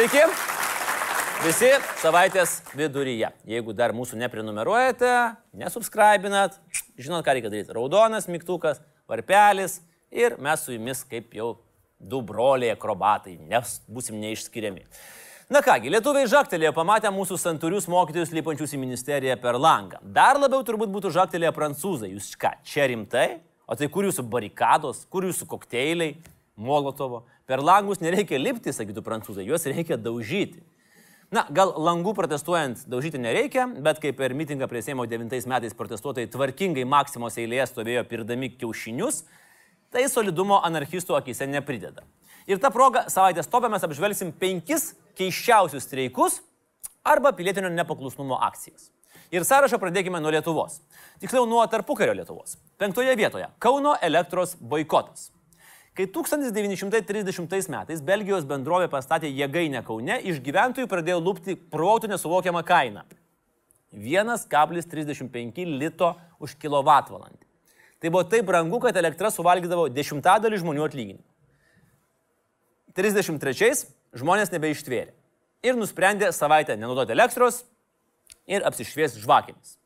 Sveiki! Visi savaitės viduryje. Jeigu dar mūsų neprenumeruojate, nesubscribinat, žinot, ką reikia daryti. Raudonas mygtukas, varpelis ir mes su jumis kaip jau du broliai akrobatai, nes busim neišskiriami. Na kągi, lietuviai žaktelėjo pamatę mūsų santūrius mokytojus lipančius į ministeriją per langą. Dar labiau turbūt būtų žaktelėję prancūzai. Jūs ką, čia rimtai? O tai kur jūsų barikados, kur jūsų kokteiliai, Molotovo? Per langus nereikia lipti, sakytų prancūzai, juos reikia daužyti. Na, gal langų protestuojant daužyti nereikia, bet kai per mitingą prie Seimo 9 metais protestuotojai tvarkingai Maksimos eilėje stovėjo pirdami kiaušinius, tai solidumo anarchistų akise neprideda. Ir tą progą savaitės topę mes apžvelgsim penkis keiščiausius streikus arba pilietinio nepaklusnumo akcijas. Ir sąrašą pradėkime nuo Lietuvos. Tiksliau nuo tarpukario Lietuvos. Penktoje vietoje - Kauno elektros boikotas. Kai 1930 metais Belgijos bendrovė pastatė jėgainę Kaune, iš gyventojų pradėjo lūpti protų nesuvokiamą kainą - 1,35 lito už kilovatvalandę. Tai buvo taip brangu, kad elektra suvalgydavo dešimtadalį žmonių atlyginimų. 33 žmonės nebeištvėrė ir nusprendė savaitę nenaudoti elektros ir apsišviesti žvakėmis.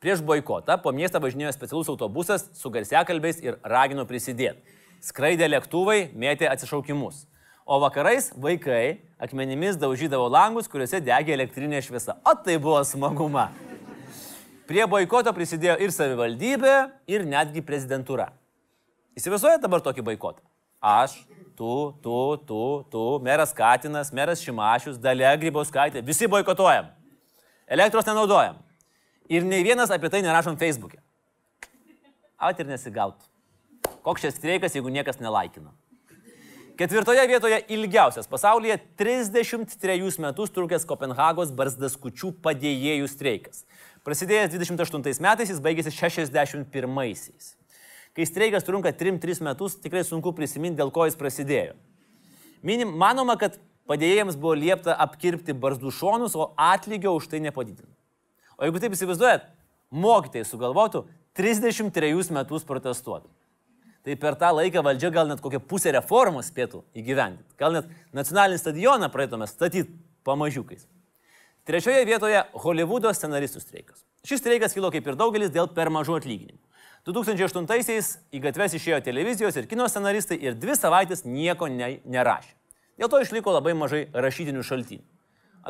Prieš boikotą po miestą važinėjo specialus autobusas su garsiakalbiais ir ragino prisidėti. Skraidė lėktuvai, mėtė atsišaukimus. O vakarais vaikai akmenimis daužydavo langus, kuriuose degė elektrinė šviesa. O tai buvo smaguma. Prie boikoto prisidėjo ir savivaldybė, ir netgi prezidentūra. Įsivaizduojate dabar tokį boikotą? Aš, tu, tu, tu, tu, meras Katinas, meras Šimašius, Dalia Grybauskaitė, visi boikotuojam. Elektros nenaudojam. Ir nei vienas apie tai nerašom Facebook'e. At ir nesigautų. Koks šis streikas, jeigu niekas nelaikina. Ketvirtoje vietoje ilgiausias pasaulyje 33 metus trukęs Kopenhagos barzdaskučių padėjėjų streikas. Prasidėjęs 28 metais jis baigėsi 61-aisiais. Kai streikas trunka 3-3 metus, tikrai sunku prisiminti, dėl ko jis prasidėjo. Minim, manoma, kad padėjėjams buvo liepta apkirpti barzdų šonus, o atlygio už tai nepadidino. O jeigu taip įsivaizduojat, mokytojai sugalvotų 33 metus protestuoti. Tai per tą laiką valdžia gal net kokią pusę reformos spėtų įgyvendinti. Gal net nacionalinį stadioną praeitume statyti pamažiukais. Trečioje vietoje Hollywoodo scenaristų streikas. Šis streikas kilo kaip ir daugelis dėl per mažų atlyginimų. 2008-aisiais į gatves išėjo televizijos ir kino scenaristai ir dvi savaitės nieko ne, nerašė. Dėl to išliko labai mažai rašytinių šaltinių.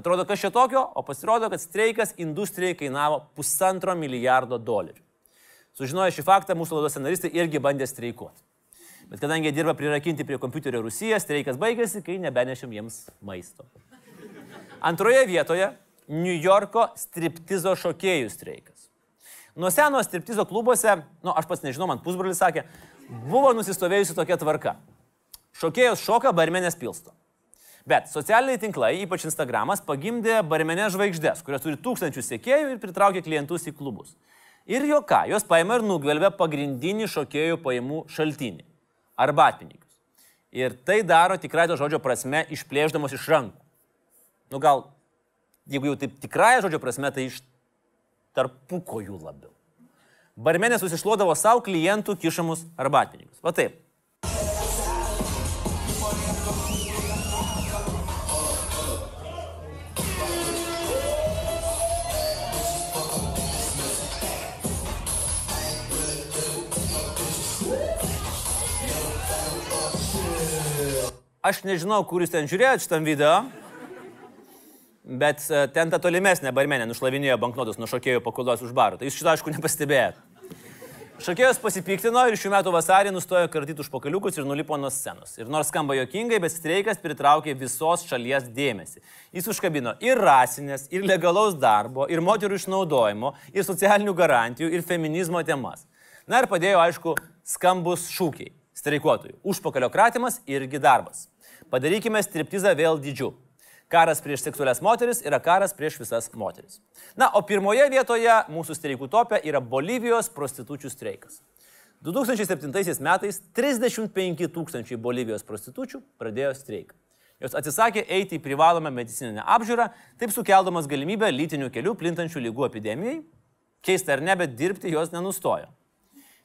Atrodo, kas čia tokio, o pasirodo, kad streikas industrijai kainavo pusantro milijardo dolerių. Sužinoję šį faktą, mūsų laidos scenaristai irgi bandė streikuoti. Bet kadangi jie dirba prirakinti prie kompiuterio Rusiją, streikas baigėsi, kai nebenešėm jiems maisto. Antroje vietoje New Yorko striptizo šokėjų streikas. Nuo seno striptizo klubuose, nu aš pats nežinau, man pusbrolis sakė, buvo nusistovėjusi tokia tvarka. Šokėjos šoka, barmenės pilsto. Bet socialiniai tinklai, ypač Instagramas, pagimdė barmenės žvaigždės, kurios turi tūkstančių sekėjų ir pritraukia klientus į klubus. Ir jo ką, jos paima ir nugvelbia pagrindinį šokėjų pajamų šaltinį - arbatpinigius. Ir tai daro tikrai to žodžio prasme išplėždamos iš rankų. Nu gal, jeigu jau taip tikrai žodžio prasme, tai iš tarpukojų labiau. Barmenės susišluodavo savo klientų kišamus arbatpinigius. Va taip. Aš nežinau, kur jūs ten žiūrėjot šitam video, bet e, ten ta tolimesnė barmenė nušlavinėjo banknotus nuo šokėjų pakulos už barų. Tai jūs šitą aišku nepastebėjot. Šokėjos pasipiktino ir šių metų vasarį nustojo kartyti užpakaliukus ir nulipo nuo scenos. Ir nors skamba jokingai, bet streikas pritraukė visos šalies dėmesį. Jis užkabino ir rasinės, ir legalaus darbo, ir moterų išnaudojimo, ir socialinių garantijų, ir feminizmo temas. Na ir padėjo, aišku, skambus šūkiai streikuotojų. Užpakalio kratimas irgi darbas. Padarykime striptizą vėl didžiu. Karas prieš seksualias moteris yra karas prieš visas moteris. Na, o pirmoje vietoje mūsų streikų topė yra Bolivijos prostitučių streikas. 2007 metais 35 tūkstančiai Bolivijos prostitučių pradėjo streiką. Jos atsisakė eiti į privalomą medicininę apžiūrą, taip sukeldamas galimybę lytinių kelių plintančių lygų epidemijai. Keista ar ne, bet dirbti jos nenustojo.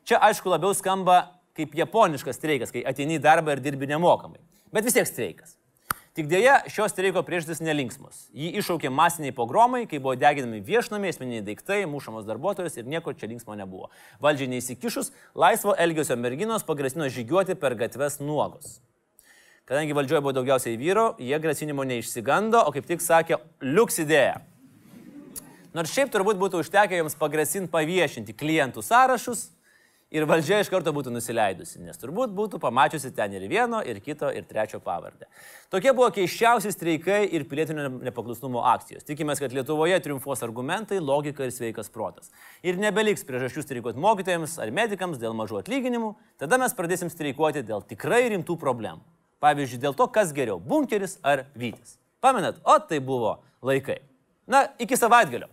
Čia aišku labiau skamba kaip japoniškas streikas, kai ateini į darbą ir dirbi nemokamai. Bet vis tiek streikas. Tik dėja, šios streiko priežastis nelinksmos. Jį iššaukė masiniai pogromai, kai buvo deginami viešnamiai, esminiai daiktai, mušamos darbuotojus ir nieko čia linksmo nebuvo. Valdžiai neįsikišus, laisvo elgesio merginos pagrasino žygiuoti per gatves nuogos. Kadangi valdžioje buvo daugiausiai vyro, jie grasinimo neišsigando, o kaip tik sakė, liuks idėja. Nors šiaip turbūt būtų užtekę jums pagrasinti paviešinti klientų sąrašus ir valdžia iš karto būtų nusileidusi, nes turbūt būtų pamačiusi ten ir vieno, ir kito, ir trečio pavardę. Tokie buvo keiščiausi streikai ir pilietinio nepaklusnumo akcijos. Tikimės, kad Lietuvoje triumfuos argumentai, logika ir sveikas protas. Ir nebeliks priežasčių streikuoti mokytojams ar medikams dėl mažų atlyginimų, tada mes pradėsim streikuoti dėl tikrai rimtų problemų. Pavyzdžiui, dėl to, kas geriau - bunkeris ar vytis. Pamenat, o tai buvo laikai. Na, iki savaitgalio.